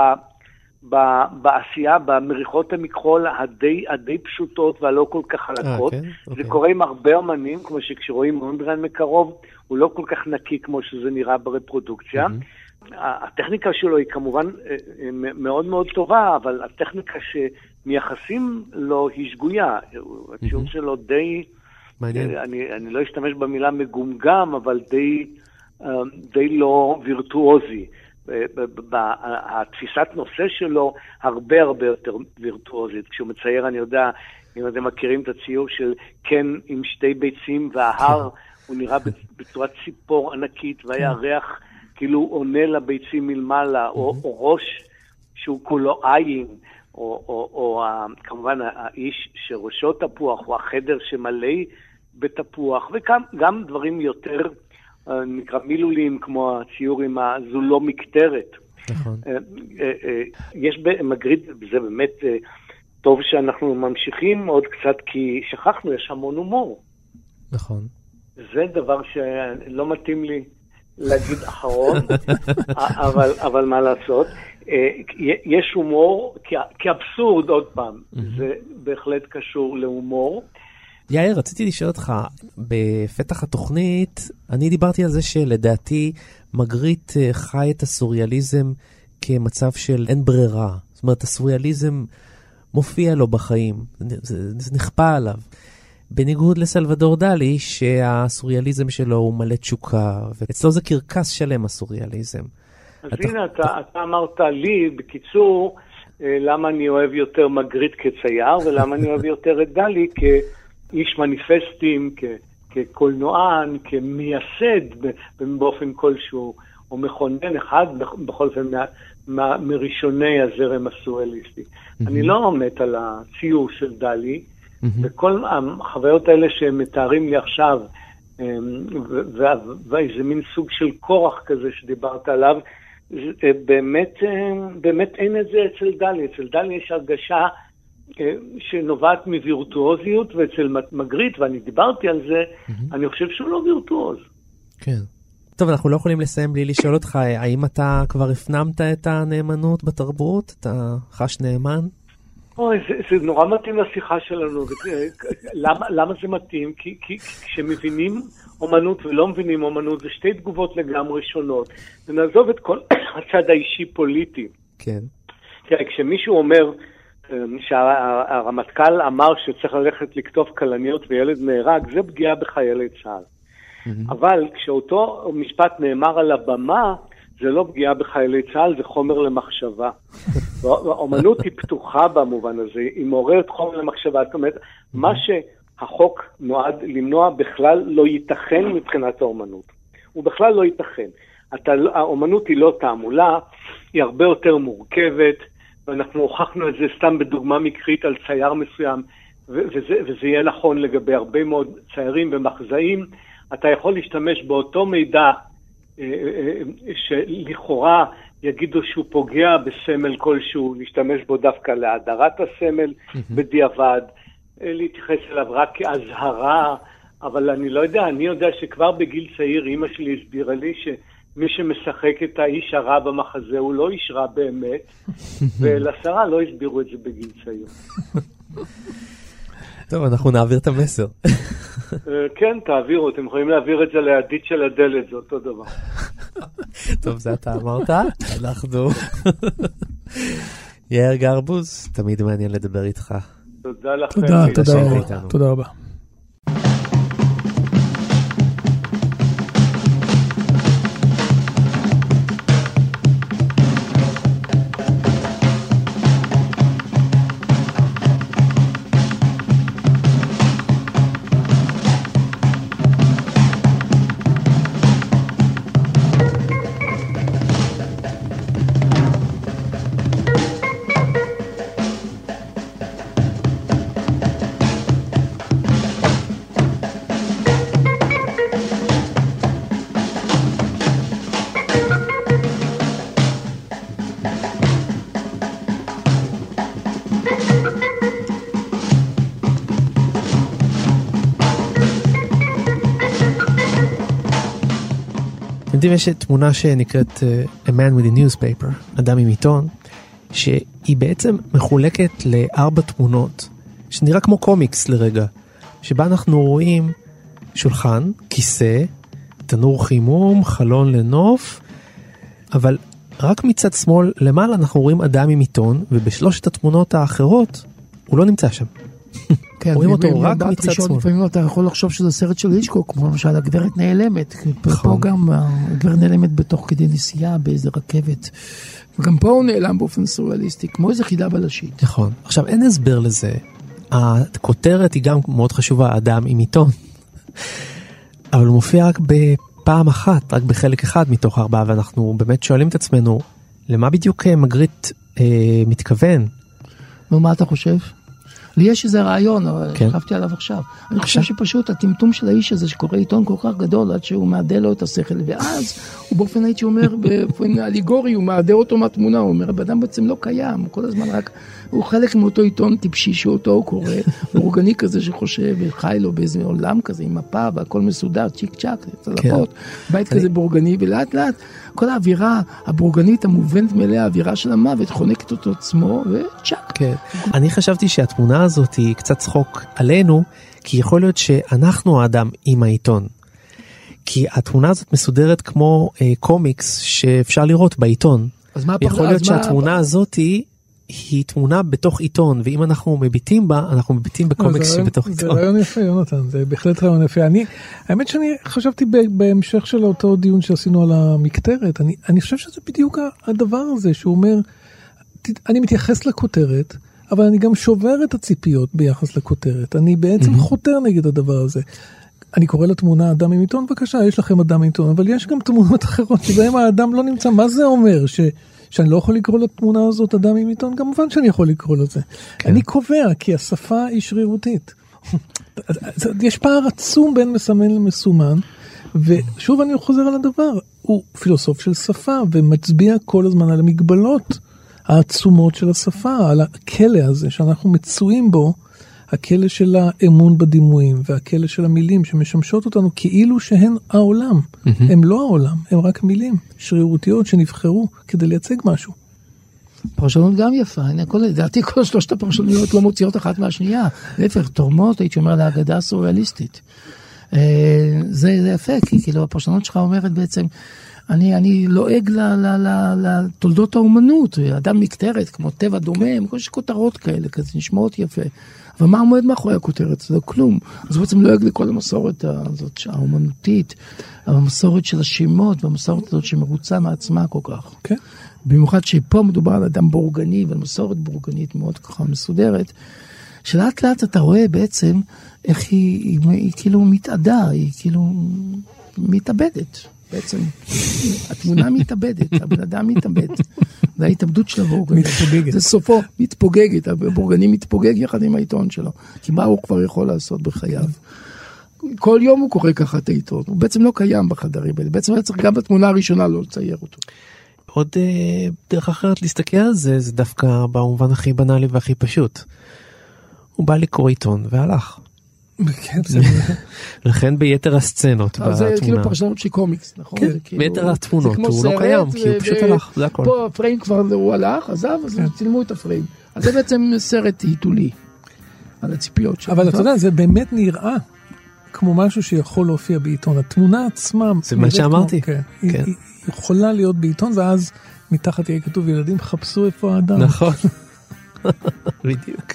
בעשייה, במריחות המכחול הדי, הדי פשוטות והלא כל כך חלקות. אה, כן? זה אוקיי. קורה עם הרבה אמנים, כמו שכשרואים מונדרן מקרוב, הוא לא כל כך נקי כמו שזה נראה ברפרודוקציה. Mm-hmm. הטכניקה שלו היא כמובן אה, אה, מאוד מאוד טובה, אבל הטכניקה שמייחסים לו היא שגויה. הציון mm-hmm. שלו די... מעניין. אני, אני לא אשתמש במילה מגומגם, אבל די, די לא וירטואוזי. התפיסת נושא שלו הרבה הרבה יותר וירטואוזית. כשהוא מצייר, אני יודע, אם אתם מכירים את הציור של קן עם שתי ביצים וההר, כן. הוא נראה [LAUGHS] בצורת ציפור ענקית, והירח כן. כאילו עונה לביצים מלמעלה, או, או ראש שהוא כולו עין, או, או, או כמובן האיש שראשו תפוח, או החדר שמלא בתפוח, וגם דברים יותר נקרא מילולים, כמו הציור עם הזו לא מקטרת. נכון. אה, אה, יש במגריד, זה באמת טוב שאנחנו ממשיכים עוד קצת, כי שכחנו, יש המון הומור. נכון. זה דבר שלא מתאים לי להגיד אחרון, [LAUGHS] אבל, אבל מה לעשות. יש הומור, כאבסורד, עוד פעם, זה בהחלט קשור להומור. יאיר, רציתי לשאול אותך, בפתח התוכנית, אני דיברתי על זה שלדעתי מגריט אה, חי את הסוריאליזם כמצב של אין ברירה. זאת אומרת, הסוריאליזם מופיע לו בחיים, זה, זה נכפה עליו. בניגוד לסלבדור דלי, שהסוריאליזם שלו הוא מלא תשוקה, ואצלו זה קרקס שלם, הסוריאליזם. אז אתה... הנה, אתה, אתה אמרת לי, בקיצור, אה, למה אני אוהב יותר מגריט כצייר, ולמה אני אוהב יותר את דלי כ... איש מניפסטים, כ, כקולנוען, כמייסד באופן כלשהו, או מכונן אחד, בכל אופן, מה, מה, מראשוני הזרם הסואליסטי. Mm-hmm. אני לא מת על הציור של דלי, mm-hmm. וכל החוויות האלה שהם מתארים לי עכשיו, ואיזה מין סוג של כורח כזה שדיברת עליו, באמת, אמ, באמת אין את זה אצל דלי. אצל דלי יש הרגשה שנובעת מווירטואוזיות, ואצל מגריט, ואני דיברתי על זה, mm-hmm. אני חושב שהוא לא וירטואוז. כן. טוב, אנחנו לא יכולים לסיים בלי לשאול אותך, האם אתה כבר הפנמת את הנאמנות בתרבות? אתה חש נאמן? אוי, זה, זה נורא מתאים לשיחה שלנו. למה, למה זה מתאים? כי, כי כשמבינים אומנות ולא מבינים אומנות, זה שתי תגובות לגמרי שונות. ונעזוב את כל [COUGHS] הצד האישי-פוליטי. כן. תראה, כשמישהו אומר, שהרמטכ"ל אמר שצריך ללכת לקטוף כלניות וילד נהרג, זה פגיעה בחיילי צה"ל. Mm-hmm. אבל כשאותו משפט נאמר על הבמה, זה לא פגיעה בחיילי צה"ל, זה חומר למחשבה. [LAUGHS] האומנות היא פתוחה במובן הזה, היא מעוררת חומר למחשבה. זאת אומרת. מה שהחוק נועד למנוע בכלל לא ייתכן מבחינת האומנות. הוא בכלל לא ייתכן. האומנות היא לא תעמולה, היא הרבה יותר מורכבת. ואנחנו הוכחנו את זה סתם בדוגמה מקרית על צייר מסוים, וזה, וזה יהיה נכון לגבי הרבה מאוד ציירים ומחזאים. אתה יכול להשתמש באותו מידע אה, אה, אה, שלכאורה יגידו שהוא פוגע בסמל כלשהו, להשתמש בו דווקא להדרת הסמל בדיעבד, להתייחס אליו רק כאזהרה, אבל אני לא יודע, אני יודע שכבר בגיל צעיר אימא שלי הסבירה לי ש... מי שמשחק את האיש הרע במחזה הוא לא איש רע באמת, [LAUGHS] ולשרה לא הסבירו את זה בגיל צעיר. [LAUGHS] טוב, אנחנו נעביר את המסר. [LAUGHS] אה, כן, תעבירו, אתם יכולים להעביר את זה לידית של הדלת, זה אותו דבר. טוב, זה אתה אמרת, אנחנו... יאיר גרבוז, תמיד מעניין לדבר איתך. תודה לכם. תודה, תודה, תודה רבה. יודעים, יש תמונה שנקראת uh, A Man with a Newspaper, אדם עם עיתון, שהיא בעצם מחולקת לארבע תמונות, שנראה כמו קומיקס לרגע, שבה אנחנו רואים שולחן, כיסא, תנור חימום, חלון לנוף, אבל רק מצד שמאל למעלה אנחנו רואים אדם עם עיתון, ובשלושת התמונות האחרות הוא לא נמצא שם. כן, רואים אותו רק מצד שמאל. לפעמים אתה יכול לחשוב שזה סרט של היצ'קוק, כמו למשל הגברת נעלמת. פה נכון. גם הגברת נעלמת בתוך כדי נסיעה באיזה רכבת. וגם פה הוא נעלם באופן סוריאליסטי, כמו איזה חידה בלשית. נכון. עכשיו אין הסבר לזה. הכותרת היא גם מאוד חשובה, אדם עם עיתון. אבל הוא מופיע רק בפעם אחת, רק בחלק אחד מתוך ארבעה, ואנחנו באמת שואלים את עצמנו, למה בדיוק אה, מגריט אה, מתכוון? נו, מה אתה חושב? לי יש איזה רעיון, אבל כן. חשבתי עליו עכשיו. אני חושב שפשוט הטמטום של האיש הזה שקורא עיתון כל כך גדול עד שהוא מעדה לו את השכל, ואז הוא באופן הייתי אומר, [LAUGHS] באופן אליגורי, הוא מעדה אותו מהתמונה, הוא אומר, הבן בעצם לא קיים, הוא כל הזמן רק, הוא חלק מאותו עיתון טיפשי שאותו הוא קורא, [LAUGHS] אורגני כזה שחושב וחי לו באיזה עולם כזה עם מפה והכל מסודר, צ'יק צ'אק, צלחות, בית כזה בורגני, ולאט לאט כל האווירה הבורגנית המובנת מאליה, האווירה של המוות, חונקת אותו עצמו, וצ'אק. כן. אני חשבתי שהתמונה הזאת היא קצת צחוק עלינו, כי יכול להיות שאנחנו האדם עם העיתון. כי התמונה הזאת מסודרת כמו אה, קומיקס שאפשר לראות בעיתון. אז מה הפרש- יכול להיות שהתמונה הזאת היא, היא תמונה בתוך עיתון, ואם אנחנו מביטים בה, אנחנו מביטים בקומיקס זה רעיון- שבתוך זה עיתון. רעיון יפה, יונתן, זה בהחלט רעיון יפה. אני, האמת שאני חשבתי בהמשך של אותו דיון שעשינו על המקטרת, אני, אני חושב שזה בדיוק הדבר הזה שהוא אומר, אני מתייחס לכותרת, אבל אני גם שובר את הציפיות ביחס לכותרת. אני בעצם חותר נגד הדבר הזה. אני קורא לתמונה אדם עם עיתון, בבקשה, יש לכם אדם עם עיתון, אבל יש גם תמונות אחרות שבהן האדם לא נמצא. מה זה אומר? ש... שאני לא יכול לקרוא לתמונה הזאת אדם עם עיתון? כמובן שאני יכול לקרוא לזה. כן. אני קובע כי השפה היא שרירותית. יש פער עצום בין מסמן למסומן, ושוב אני חוזר על הדבר, הוא פילוסוף של שפה ומצביע כל הזמן על המגבלות העצומות של השפה, על הכלא הזה שאנחנו מצויים בו, הכלא של האמון בדימויים והכלא של המילים שמשמשות אותנו כאילו שהן העולם. הם לא העולם, הם רק מילים שרירותיות שנבחרו כדי לייצג משהו. פרשנות גם יפה, לדעתי כל שלושת הפרשנויות לא מוציאות אחת מהשנייה, להפך, תורמות, הייתי אומר, להגדה הסוריאליסטית. אה, זה, זה יפה, כי כאילו הפרשנות שלך אומרת בעצם, אני, אני לועג ל- ל- ל- לתולדות האומנות, אדם מקטרת, כמו טבע דומם, כל מיני כותרות כאלה, כזה נשמעות יפה. אבל מה עומד מאחורי הכותרת? זה כלום. אז בעצם לועג לכל המסורת הזאת האומנותית, המסורת של השמות, והמסורת הזאת שמרוצה מעצמה כל כך. כן. במיוחד שפה מדובר על אדם בורגני ועל מסורת בורגנית מאוד ככה מסודרת, שלאט לאט אתה רואה בעצם איך היא, היא, היא, היא כאילו מתאדה, היא כאילו מתאבדת. בעצם התמונה מתאבדת, הבן אדם מתאבד. זה ההתאבדות של הבורגני. מתפוגגת. זה סופו, מתפוגגת, הבורגני מתפוגג יחד עם העיתון שלו. כי מה הוא כבר יכול לעשות בחייו? כל יום הוא קורא ככה את העיתון, הוא בעצם לא קיים בחדרים האלה, בעצם היה צריך גם בתמונה הראשונה לא לצייר אותו. עוד אה, דרך אחרת להסתכל על זה, זה דווקא במובן הכי בנאלי והכי פשוט. הוא בא לקרוא עיתון והלך. כן, זה- לכן ביתר הסצנות אבל זה כאילו בתמונה. פרשנות של קומיקס, נכון? כן, זה כאילו- ביתר התמונות, זה הוא לא קיים, כי הוא פשוט הלך, זה הכל. פה הפריים כבר הוא הלך, עזב, אז כן. צילמו את הפריים. אז זה בעצם סרט היתולי, על הציפיות שלו. אבל אתה יודע, זה באמת נראה כמו משהו שיכול להופיע בעיתון. התמונה עצמה... זה מה שאמרתי. כמו- כן. כן. היא יכולה להיות בעיתון, ואז מתחת יהיה כתוב, ילדים חפשו איפה האדם. נכון. [LAUGHS] בדיוק.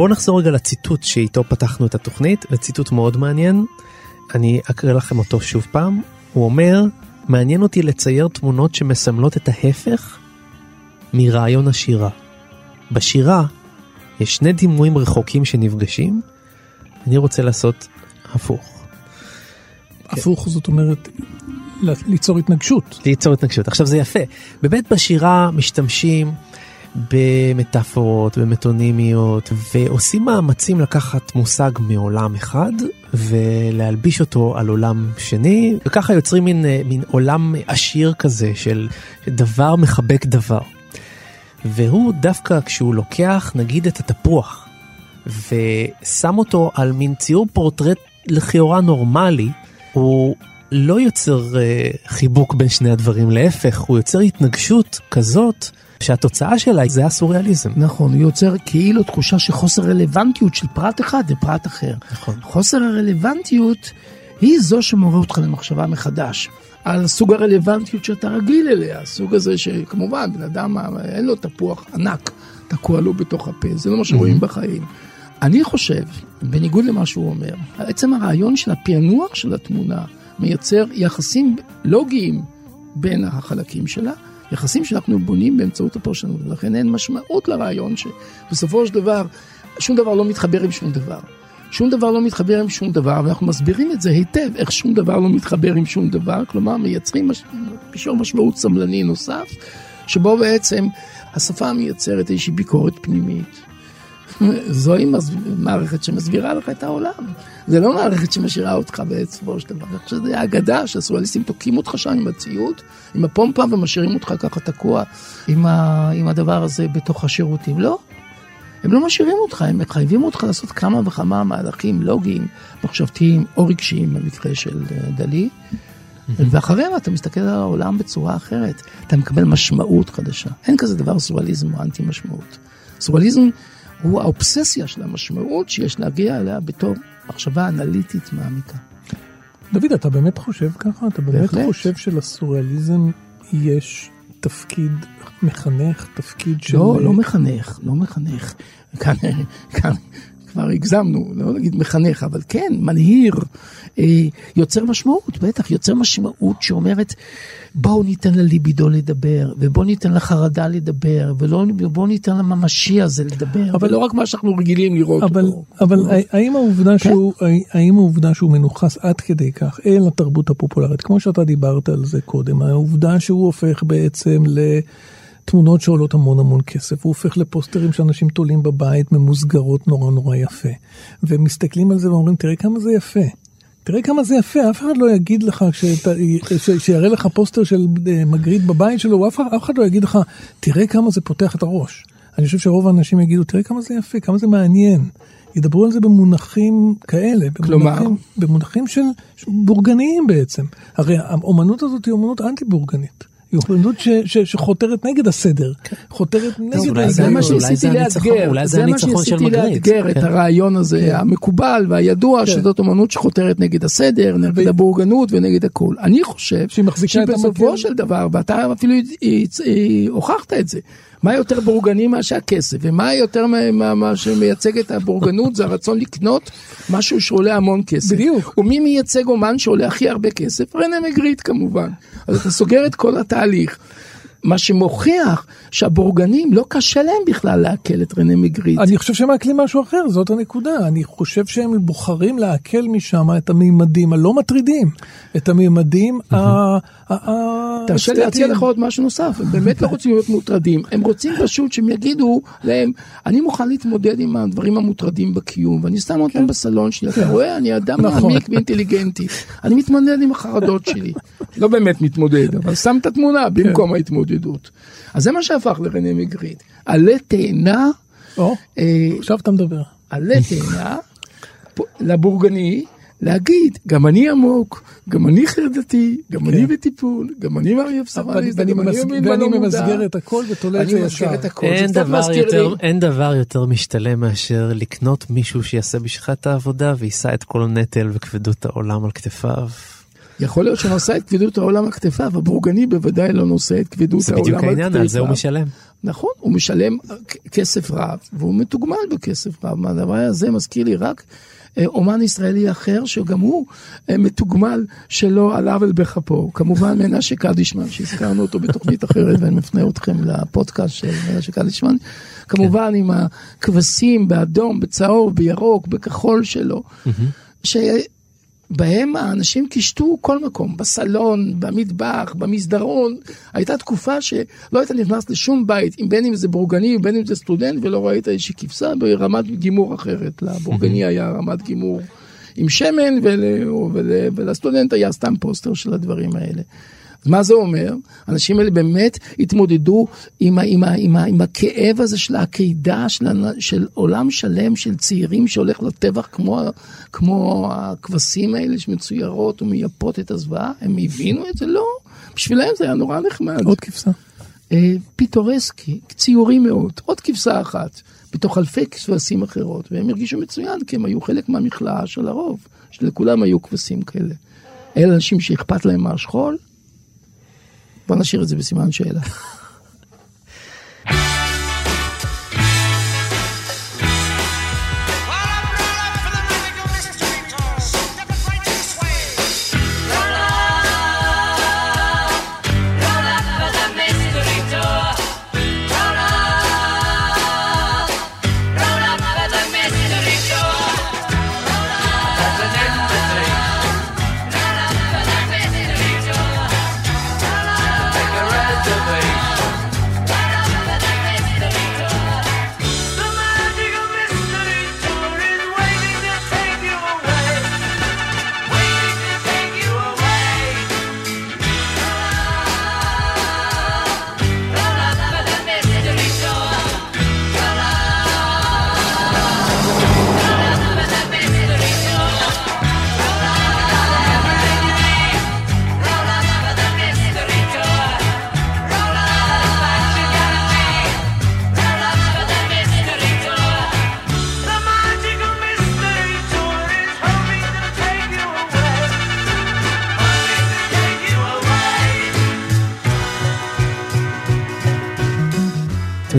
בואו נחזור רגע לציטוט שאיתו פתחנו את התוכנית, לציטוט מאוד מעניין. אני אקריא לכם אותו שוב פעם. הוא אומר, מעניין אותי לצייר תמונות שמסמלות את ההפך מרעיון השירה. בשירה יש שני דימויים רחוקים שנפגשים, אני רוצה לעשות הפוך. הפוך זאת אומרת ליצור התנגשות. ליצור התנגשות. עכשיו זה יפה. באמת בשירה משתמשים במטאפורות, במטונימיות, ועושים מאמצים לקחת מושג מעולם אחד ולהלביש אותו על עולם שני, וככה יוצרים מין, מין עולם עשיר כזה של דבר מחבק דבר. והוא דווקא כשהוא לוקח נגיד את התפוח ושם אותו על מין ציור פורטרט לכאורה נורמלי, הוא לא יוצר uh, חיבוק בין שני הדברים, להפך, הוא יוצר התנגשות כזאת שהתוצאה שלה זה הסוריאליזם. נכון, הוא יוצר כאילו תחושה של חוסר רלוונטיות של פרט אחד לפרט אחר. נכון. חוסר הרלוונטיות היא זו שמעורר אותך למחשבה מחדש. על סוג הרלוונטיות שאתה רגיל אליה, הסוג הזה שכמובן בן אדם אין לו תפוח ענק תקוע לו בתוך הפה, זה לא מה שרואים mm-hmm. בחיים. אני חושב, בניגוד למה שהוא אומר, עצם הרעיון של הפענוח של התמונה מייצר יחסים לוגיים בין החלקים שלה, יחסים שאנחנו בונים באמצעות הפרשנות, ולכן אין משמעות לרעיון שבסופו של דבר שום דבר לא מתחבר עם שום דבר. שום דבר לא מתחבר עם שום דבר, ואנחנו מסבירים את זה היטב, איך שום דבר לא מתחבר עם שום דבר, כלומר מייצרים מש... פישור משמעות סמלני נוסף, שבו בעצם השפה מייצרת איזושהי ביקורת פנימית. זוהי מערכת שמסבירה לך את העולם. זה לא מערכת שמשאירה אותך בסופו של דבר. חושב שזה אגדה שהסוריאליסטים תוקעים אותך שם עם הציוד, עם הפומפה ומשאירים אותך ככה תקוע עם, ה... עם הדבר הזה בתוך השירותים. לא, הם לא משאירים אותך, הם מחייבים אותך לעשות כמה וכמה מהלכים לוגיים, מחשבתיים או רגשיים במקרה של אה, דלי. ואחריהם אתה מסתכל על העולם בצורה אחרת, אתה מקבל משמעות חדשה. אין כזה דבר סוריאליזם או אנטי משמעות. סוריאליזם הוא האובססיה של המשמעות שיש להגיע אליה בתור מחשבה אנליטית מעמיקה. דוד, אתה באמת חושב ככה? אתה באמת בהחלט. חושב שלסוריאליזם יש תפקיד מחנך, תפקיד של... לא, לא מחנך, לא מחנך. כאן, כאן כבר הגזמנו, לא נגיד מחנך, אבל כן, מנהיר, אה, יוצר משמעות, בטח, יוצר משמעות שאומרת, בואו ניתן לליבידו לדבר, ובואו ניתן לחרדה לדבר, ובואו ניתן לממשי הזה לדבר, אבל לא רק מה שאנחנו רגילים לראות אבל, אותו. אבל לא. האם העובדה, כן? שהוא, האם העובדה שהוא מנוכס עד כדי כך אל התרבות הפופולרית, כמו שאתה דיברת על זה קודם, העובדה שהוא הופך בעצם ל... תמונות שעולות המון המון כסף, הוא הופך לפוסטרים שאנשים תולים בבית ממוסגרות נורא נורא יפה. ומסתכלים על זה ואומרים, תראה כמה זה יפה. תראה כמה זה יפה, אף אחד לא יגיד לך, שיראה לך פוסטר של אה, מגריד בבית שלו, אף, אף אחד לא יגיד לך, תראה כמה זה פותח את הראש. אני חושב שרוב האנשים יגידו, תראה כמה זה יפה, כמה זה מעניין. ידברו על זה במונחים כאלה. כלומר? במונחים, במונחים של בורגניים בעצם. הרי האומנות הזאת היא אומנות אנטי בורגנית. היא אומנות שחותרת נגד הסדר, כן. חותרת נגד ההיגיון. זה מה שניסיתי לאתגר, זה מה שניסיתי לאתגר את כן. הרעיון הזה כן. המקובל והידוע שזאת אומנות שחותרת נגד הסדר, נגד הבורגנות ונגד הכל. אני חושב שבסופו של דבר, ואתה אפילו הוכחת את זה, מה יותר בורגני מאשר הכסף, ומה יותר מה, מה שמייצג את הבורגנות זה הרצון לקנות משהו שעולה המון כסף. בדיוק. ומי מייצג אומן שעולה הכי הרבה כסף? רנה מגריט כמובן. אז אתה סוגר את כל התהליך. מה שמוכיח שהבורגנים לא קשה להם בכלל לעכל את רנה מגריט. אני חושב שהם מעכלים משהו אחר, זאת הנקודה. אני חושב שהם בוחרים לעכל משם את המימדים הלא מטרידים, את המימדים ה... תרשה לי להציע לך עוד משהו נוסף, הם באמת לא רוצים להיות מוטרדים, הם רוצים פשוט שהם יגידו להם, אני מוכן להתמודד עם הדברים המוטרדים בקיום, ואני שם אותם כן. בסלון שלי, אתה. רואה, אני אדם נכון. מעמיק ואינטליגנטי, אני מתמודד עם החרדות שלי. לא באמת מתמודד, אבל שם את התמונה כן. במקום ההתמודדות. אז זה מה שהפך לרנה מגריד. עלה תאנה. אה, עכשיו אתה מדבר. עלה תאנה לבורגני. להגיד, גם אני עמוק, גם אני חרדתי, גם אני כן. בטיפול, גם אני מריה פסרליסט, גם אני ימין ואני ממסגר את הכל ותולה את זה ישר. אין דבר יותר משתלם מאשר לקנות מישהו שיעשה בשבילך את העבודה ויישא את כל הנטל וכבדות העולם על כתפיו. יכול להיות שנושא את כבדות העולם על כתפיו, הבורגני בוודאי לא נושא את כבדות זה העולם על בדיוק כתפיו. העניין, על זה הוא משלם. נכון, הוא משלם כסף רב, והוא מתוגמל בכסף רב. מהדבר הזה מזכיר לי רק אומן ישראלי אחר, שגם הוא אה, מתוגמל שלא על עוול בכפו. כמובן מנשה קדישמן, שהזכרנו אותו בתוכנית אחרת, ואני מפנה אתכם לפודקאסט של מנשה קדישמן. כמובן עם הכבשים באדום, בצהוב, בירוק, בכחול שלו. שבהם האנשים קישטו כל מקום, בסלון, במטבח, במסדרון. הייתה תקופה שלא היית נכנס לשום בית, בין אם זה בורגני ובין אם זה סטודנט, ולא ראית איזושהי כבשה ברמת גימור אחרת. לבורגני היה רמת גימור עם שמן, ול, ול, ולסטודנט היה סתם פוסטר של הדברים האלה. אז מה זה אומר? האנשים האלה באמת התמודדו עם, ה, עם, ה, עם, ה, עם הכאב הזה של העקידה של, של עולם שלם של צעירים שהולך לטבח כמו, כמו הכבשים האלה שמצוירות ומייפות את הזוועה. הם הבינו את זה? לא. בשבילם זה היה נורא נחמד. עוד כבשה. אה, פיטורסקי, ציורי מאוד, עוד כבשה אחת, בתוך אלפי כבשים אחרות, והם הרגישו מצוין כי הם היו חלק מהמכלאה של הרוב, שלכולם היו כבשים כאלה. אלה אנשים שאכפת להם מהשכול? בוא נשאיר את זה בסימן שאלה. [LAUGHS]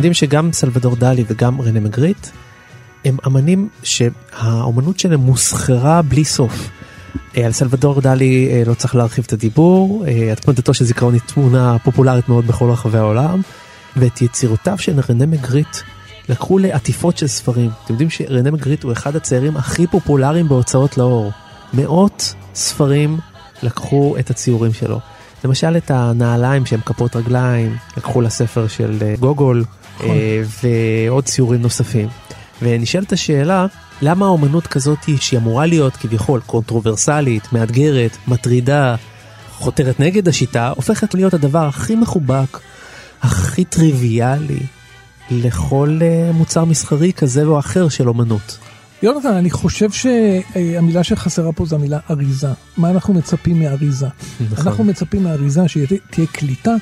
יודעים שגם סלבדור דלי וגם רנה מגריט הם אמנים שהאומנות שלהם מוסחרה בלי סוף. אה, על סלבדור דלי אה, לא צריך להרחיב את הדיבור, אה, התמודדתו של זיכרון היא תמונה פופולרית מאוד בכל רחבי העולם, ואת יצירותיו של רנה מגריט לקחו לעטיפות של ספרים. אתם יודעים שרנה מגריט הוא אחד הציירים הכי פופולריים בהוצאות לאור. מאות ספרים לקחו את הציורים שלו. למשל את הנעליים שהם כפות רגליים, לקחו לספר של גוגול, ועוד ציורים נוספים. ונשאלת השאלה, למה האומנות כזאת שהיא אמורה להיות כביכול קונטרוברסלית, מאתגרת, מטרידה, חותרת נגד השיטה, הופכת להיות הדבר הכי מחובק, הכי טריוויאלי לכל אה, מוצר מסחרי כזה או אחר של אומנות. יונתן, אני חושב שהמילה שחסרה פה זה המילה אריזה. מה אנחנו מצפים מאריזה? נכון. אנחנו מצפים מאריזה שתהיה קליטה,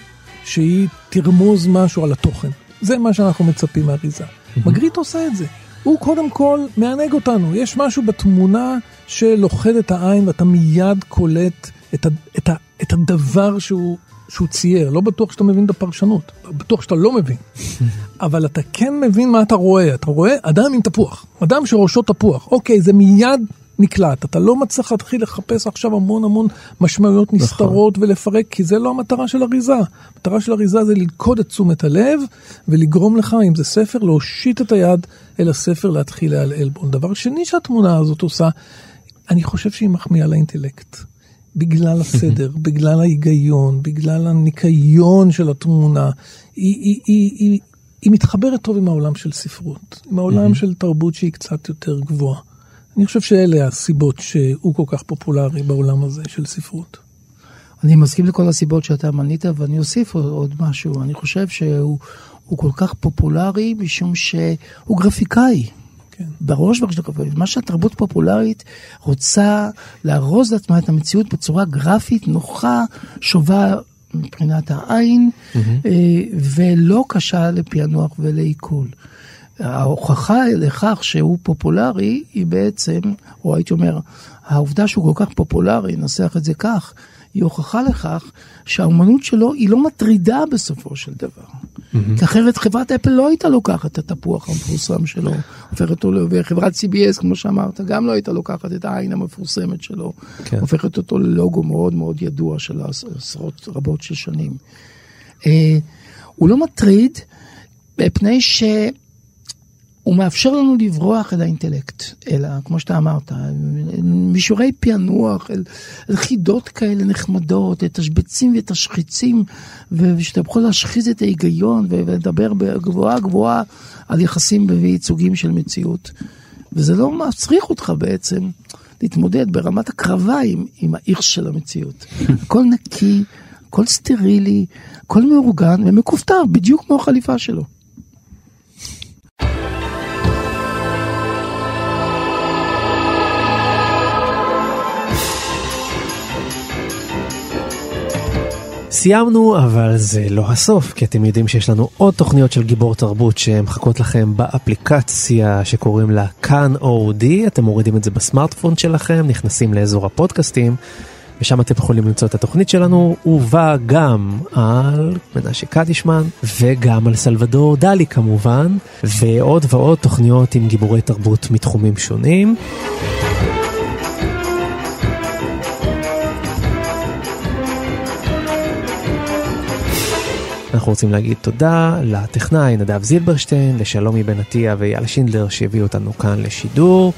שהיא תרמוז משהו על התוכן. זה מה שאנחנו מצפים מאריזה. מגריט עושה את זה. הוא קודם כל מענג אותנו. יש משהו בתמונה שלוכד את העין ואתה מיד קולט את, ה, את, ה, את הדבר שהוא, שהוא צייר. לא בטוח שאתה מבין את הפרשנות, בטוח שאתה לא מבין. [LAUGHS] אבל אתה כן מבין מה אתה רואה. אתה רואה אדם עם תפוח, אדם שראשו תפוח. אוקיי, זה מיד נקלט. אתה לא מצליח להתחיל לחפש עכשיו המון המון משמעויות נסתרות ולפרק, כי זה לא המטרה של אריזה. המטרה של אריזה זה ללכוד את תשומת הלב ולגרום לך, אם זה ספר, להושיט את היד אל הספר, להתחיל לעלעל בו. דבר שני שהתמונה הזאת עושה, אני חושב שהיא מחמיאה לאינטלקט. בגלל הסדר, [LAUGHS] בגלל ההיגיון, בגלל הניקיון של התמונה. היא, היא, היא, היא, היא מתחברת טוב עם העולם של ספרות, עם העולם של תרבות שהיא קצת יותר גבוהה. אני חושב שאלה הסיבות שהוא כל כך פופולרי בעולם הזה של ספרות. אני מסכים לכל הסיבות שאתה מנית, ואני אוסיף עוד- משהו. אני חושב שהוא הוא כל כך פופולרי משום שהוא גרפיקאי. כן. בראש ובראשונה, מה שהתרבות פופולרית רוצה לארוז לעצמה את המציאות בצורה גרפית, נוחה, שובה מבחינת העין, אה, ולא קשה לפענוח ולעיכול. ההוכחה לכך שהוא פופולרי היא בעצם, או הייתי אומר, העובדה שהוא כל כך פופולרי, ננסח את זה כך, היא הוכחה לכך שהאומנות שלו היא לא מטרידה בסופו של דבר. Mm-hmm. כי אחרת חברת אפל לא הייתה לוקחת את התפוח המפורסם שלו, הופכת אותו, וחברת CBS, כמו שאמרת, גם לא הייתה לוקחת את העין המפורסמת שלו, כן. הופכת אותו ללוגו מאוד מאוד ידוע של עשרות רבות של שנים. אה, הוא לא מטריד, מפני ש... הוא מאפשר לנו לברוח אל האינטלקט, אלא, כמו שאתה אמרת, מישורי פענוח, אל, אל חידות כאלה נחמדות, את השבצים ואת השחיצים, ושאתה יכול להשחיז את ההיגיון ולדבר בגבוהה גבוהה על יחסים וייצוגים של מציאות. וזה לא מצריך אותך בעצם להתמודד ברמת הקרבה עם, עם האיכס של המציאות. [LAUGHS] הכל נקי, הכל סטרילי, הכל מאורגן ומכופתר, בדיוק כמו החליפה שלו. סיימנו, אבל זה לא הסוף, כי אתם יודעים שיש לנו עוד תוכניות של גיבור תרבות שמחכות לכם באפליקציה שקוראים לה כאן אודי, אתם מורידים את זה בסמארטפון שלכם, נכנסים לאזור הפודקאסטים, ושם אתם יכולים למצוא את התוכנית שלנו, ובה גם על מנשה קדישמן, וגם על סלבדור דלי כמובן, ועוד ועוד תוכניות עם גיבורי תרבות מתחומים שונים. אנחנו רוצים להגיד תודה לטכנאי נדב זילברשטיין, לשלומי בן עטיה ואייל שינדלר שהביאו אותנו כאן לשידור.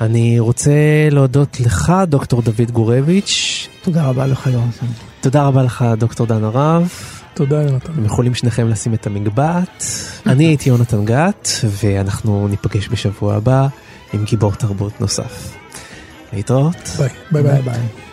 אני רוצה להודות לך, דוקטור דוד גורביץ'. תודה רבה לך, יונתן. תודה רבה לך, דוקטור דן הרב. תודה, יונתן. אתם יכולים שניכם לשים את המגבעת. אני הייתי יונתן גת, ואנחנו ניפגש בשבוע הבא עם גיבור תרבות נוסף. להתראות. ביי. ביי ביי. ביי, ביי.